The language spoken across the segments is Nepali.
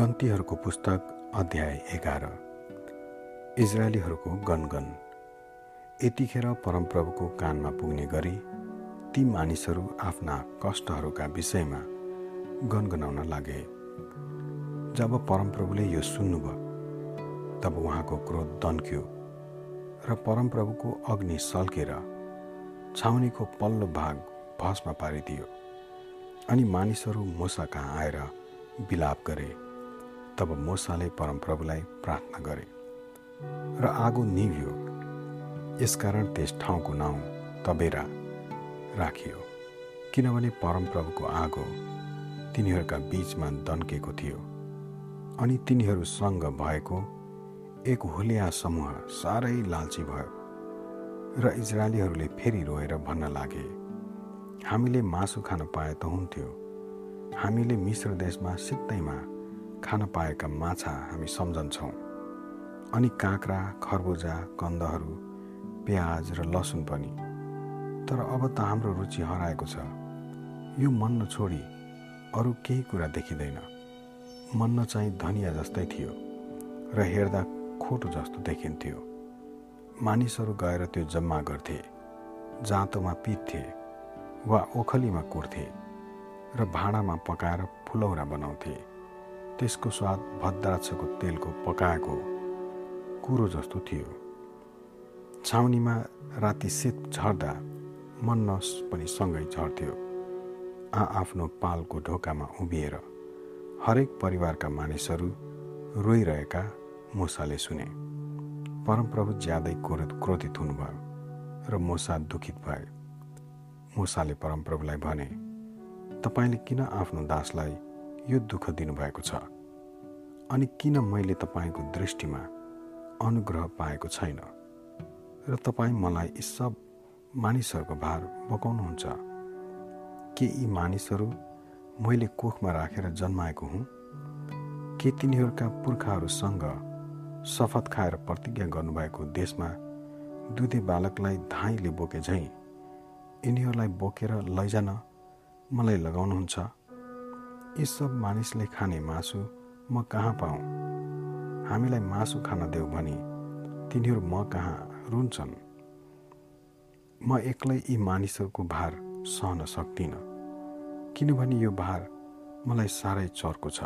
गन्तीहरूको पुस्तक अध्याय एघार। इजरायलीहरूको गनगन। यतिखेर परमप्रभुको कानमा पुग्ने गरी ती मानिसहरू आफ्ना कष्टहरूका विषयमा गनगनाउन लागे। जब परमप्रभुले यो सुन्नुभयो तब उहाँको क्रोध दन्क्यो र परमप्रभुको अग्नि सल्केर छाउनीको पल्लो भाग भस्म पारिदियो अनि मानिसहरू मोसा कहाँ आएर बिलाप गरे। तब मोसाले परमप्रभुलाई प्रार्थना गरे र आगो निभ्यो। यसकारण त्यस ठाउँको नाउँ तबेरा राखियो किनभने परमप्रभुको आगो तिनीहरूका बिचमा दन्केको थियो अनि तिनीहरूसँग भएको एक हुलिया समूह साह्रै लालची भयो र इजरायलीहरूले फेरि रोएर भन्न लागे हामीले मासु खान पाए त हुन्थ्यो। हामीले मिश्र देशमा सित्तैमा खान पाएका माछा हामी सम्झन्छौँ। अनि काँक्रा खरबुजा कन्दहरू प्याज र लसुन पनि। तर अब त हाम्रो रुचि हराएको छ। यो मन्न छोडी अरू केही कुरा देखिँदैन। मन्न चाहिँ धनिया जस्तै थियो र हेर्दा खोटो जस्तो देखिन्थ्यो। मानिसहरू गएर त्यो जम्मा गर्थे जाँतोमा पित्थे वा ओखलीमा कुर्थे र भाँडामा पकाएर फुलौरा बनाउँथे। त्यसको स्वाद भद्राक्षको तेलको पकाएको कुरो जस्तो थियो। छाउनीमा राति शीत झर्दा मन्नस पनि सँगै झर्थ्यो। आ आफ्नो पालको ढोकामा उभिएर हरेक परिवारका मानिसहरू रोइरहेका मोसाले सुने। परमप्रभु ज्यादै क्रोध क्रोधित हुनुभयो र मोसा दुखित भए। मोसाले परमप्रभुलाई भने तपाईँले किन आफ्नो दासलाई यो दुःख दिनुभएको छ। अनि किन मैले तपाईँको दृष्टिमा अनुग्रह पाएको छैन? र तपाईँ मलाई यी सब मानिसहरूको भार बोकाउनुहुन्छ। के यी मानिसहरू मैले कोखमा राखेर जन्माएको हुँ? के तिनीहरूका पुर्खाहरूसँग शपथ खाएर प्रतिज्ञा गर्नुभएको देशमा दुधे बालकलाई धाइले बोके झैँ यिनीहरूलाई बोकेर लैजान मलाई लगाउनुहुन्छ? यी सब मानिसले खाने मासु म कहाँ पाऊँ? हामीलाई मासु खान देऊ भने तिनीहरू म कहाँ रुन्छन्? म एक्लै यी मानिसहरूको भार सहन सक्दिनँ किनभने यो भार मलाई साह्रै चर्को छ।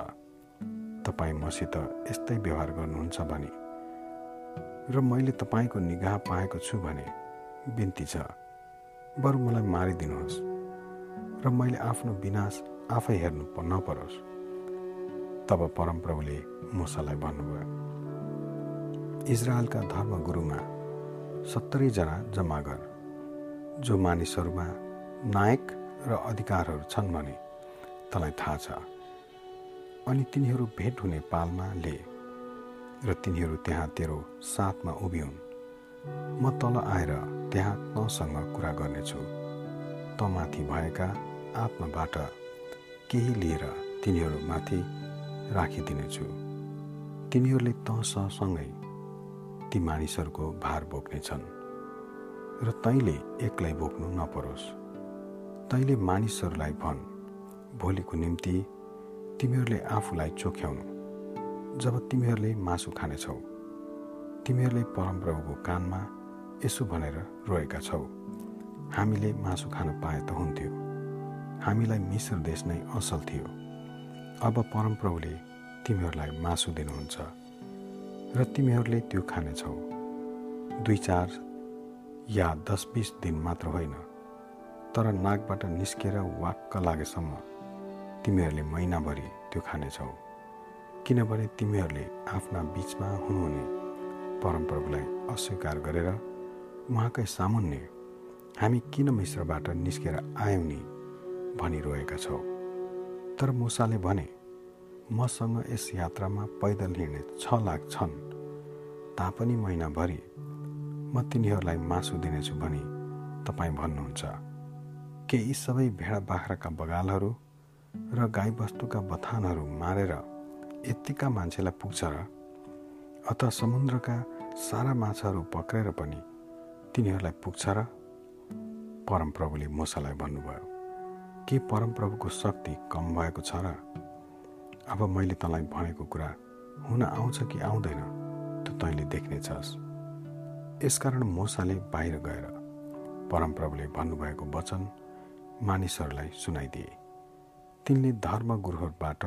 तपाईँ मसित यस्तै व्यवहार गर्नुहुन्छ भने र मैले तपाईँको निगाह पाएको छु भने बिन्ती छ। बरु मलाई मारिदिनुहोस्। र मैले आफ्नो विनाश आफै हेर्नु नपरोस्। तब परमप्रभुले मुसालाई भन्नुभयो इजरायलका धर्मगुरुमा सत्तरीजना जम्मा गर जो मानिसहरूमा नायक र अधिकारहरू छन् भने तँलाई थाहा छ। अनि तिनीहरू भेट हुने पालमा ले र तिनीहरू त्यहाँ तेरो साथमा उभिउन्। म तल आएर त्यहाँ तँसँग कुरा गर्नेछु। तँमाथि भएका आत्माबाट केही लिएर तिनीहरूमाथि राखिदिनेछु। तिनीहरूले तसँगै ती मानिसहरूको भार बोक्नेछन् र तैँले एक्लै बोक्नु नपरोस्। तैँले मानिसहरूलाई भन् भोलिको निम्ति तिमीहरूले आफूलाई चोख्याउनु। जब तिमीहरूले मासु खानेछौ तिमीहरूले परमप्रभुको कानमा यसो भनेर रोएका छौ। हामीले मासु खान पाए त हुन्थ्यो। हामीलाई मिश्र देश नै असल थियो। अब परमप्रभुले तिमीहरूलाई मासु दिनुहुन्छ र तिमीहरूले त्यो खानेछौ। दुई चार या दस बिस दिन मात्र होइन तर नाकबाट निस्केर वाक्क लागेसम्म तिमीहरूले महिनाभरि त्यो खानेछौ। किनभने तिमीहरूले आफ्ना बिचमा हुनुहुने परमप्रभुलाई अस्वीकार गरेर उहाँकै सामुन्ने हामी किन मिश्रबाट निस्केर आयौँ नि? भनिरहेका छौ। तर मुसाले भने मसँग यस यात्रामा पैदल हिँड्ने छ लाख छन्। तापनि महिनाभरि म तिनीहरूलाई मासु दिनेछु भनी तपाईँ भन्नुहुन्छ। के यी सबै भेडा बाख्राका बगालहरू र गाईबस्तुका बथानहरू मारेर यत्तिका मान्छेलाई पुग्छ र अत समुद्रका सारा माछाहरू पक्रेर पनि तिनीहरूलाई पुग्छ र? परमप्रभुले मुसालाई भन्नुभयो। के परमप्रभुको शक्ति कम भएको छ र अब मैले तँलाई भनेको कुरा हुन आउँछ कि आउँदैन त तैँले देख्नेछस् यसकारण मोसाले बाहिर गएर परमप्रभुले भन्नुभएको वचन मानिसहरूलाई सुनाइदिए। तिनले धर्मगुरुहरूबाट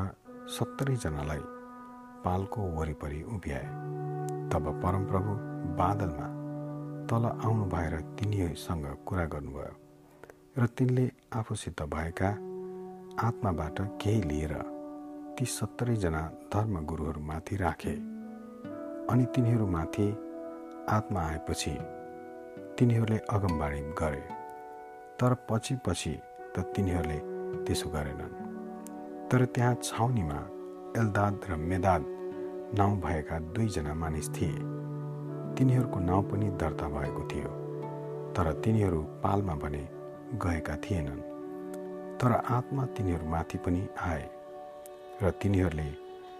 सत्तरीजनालाई पालको वरिपरि उभ्याए। तब परमप्रभु बादलमा तल आउनु भएर तिनीहरूसँग कुरा गर्नुभयो। र तिनले आफूसित भएका आत्माबाट केही लिएर ती सत्तरीजना धर्मगुरुहरूमाथि राखे अनि तिनीहरूमाथि आत्मा आएपछि तिनीहरूले अगमबाडी गरे। तर पछि पछि त तिनीहरूले त्यसो गरेनन्। तर त्यहाँ छाउनीमा एल्दाद र मेदाद नाउँ भएका दुईजना मानिस थिए। तिनीहरूको नाउँ पनि दर्ता भएको थियो। तर तिनीहरू पालमा भने गएका थिएनन्। तर आत्मा तिनीहरूमाथि पनि आए र तिनीहरूले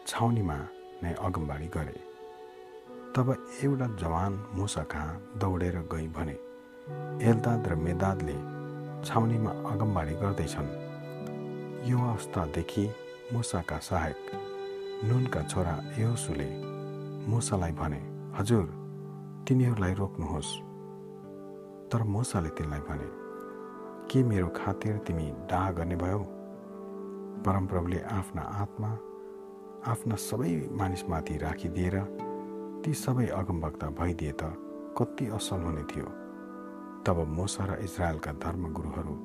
छाउनीमा नै अगमबाडी गरे। तब एउटा जवान मुसा कहाँ दौडेर गई भने एल्दाद र मेदादले छाउनीमा अगमबाडी गर्दैछन्। यो अवस्थादेखि मुसाका सहायक नुनका छोरा यहोसुले मुसालाई भने हजुर तिनीहरूलाई रोक्नुहोस्। तर मुसाले तिनलाई भने के मेरो खातिर तिमी डाह गर्ने भयो? परमप्रभुले आफ्ना आत्मा आफ्ना सबै मानिसमाथि राखिदिएर ती सबै अगमवक्ता भइदिए त कति असल हुने थियो। तब मोसा र इजरायलका धर्मगुरुहरू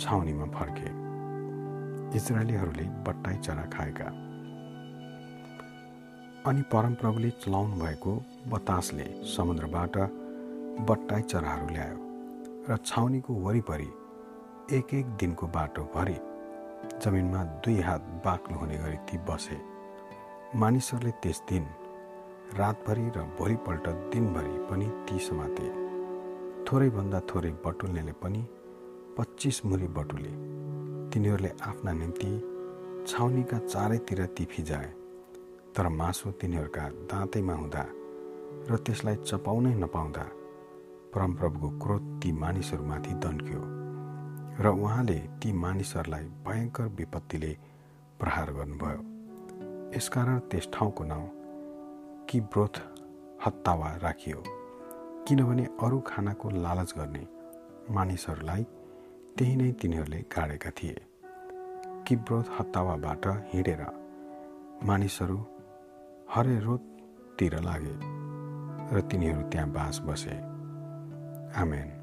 छाउनीमा फर्के। इजरायलीहरूले बट्टाई चरा खाएका। अनि परमप्रभुले चलाउनु भएको बतासले समुद्रबाट बट्टाई चराहरू ल्यायो र छाउनीको वरिपरि एक एक दिनको बाटो भरि जमिनमा दुई हात बाक्लो हुने गरी ती बसे। मानिसहरूले त्यस दिन रातभरि र भोलिपल्ट दिनभरि पनि ती समाते। थोरैभन्दा थोरै बटुल्नेले पनि पच्चिस मुरी बटुले। तिनीहरूले आफ्ना निम्ति छाउनीका चारैतिर ती फिजाए तर मासु तिनीहरूका दाँतैमा हुँदा र त्यसलाई चपाउनै नपाउँदा परमप्रभुको क्रोध ती मानिसहरूमाथि दन्क्यो। र उहाँले ती मानिसहरूलाई भयङ्कर विपत्तिले प्रहार गर्नुभयो। यसकारण त्यस ठाउँको नाउँ किब्रोथ हत्तावा राखियो किनभने अरू खानाको लालच गर्ने मानिसहरूलाई त्यही नै तिनीहरूले गाडेका थिए। किब्रोथ हत्तावाबाट हिँडेर मानिसहरू हरेरोततिर लागे र तिनीहरू त्यहाँ बास बसे। आमेन।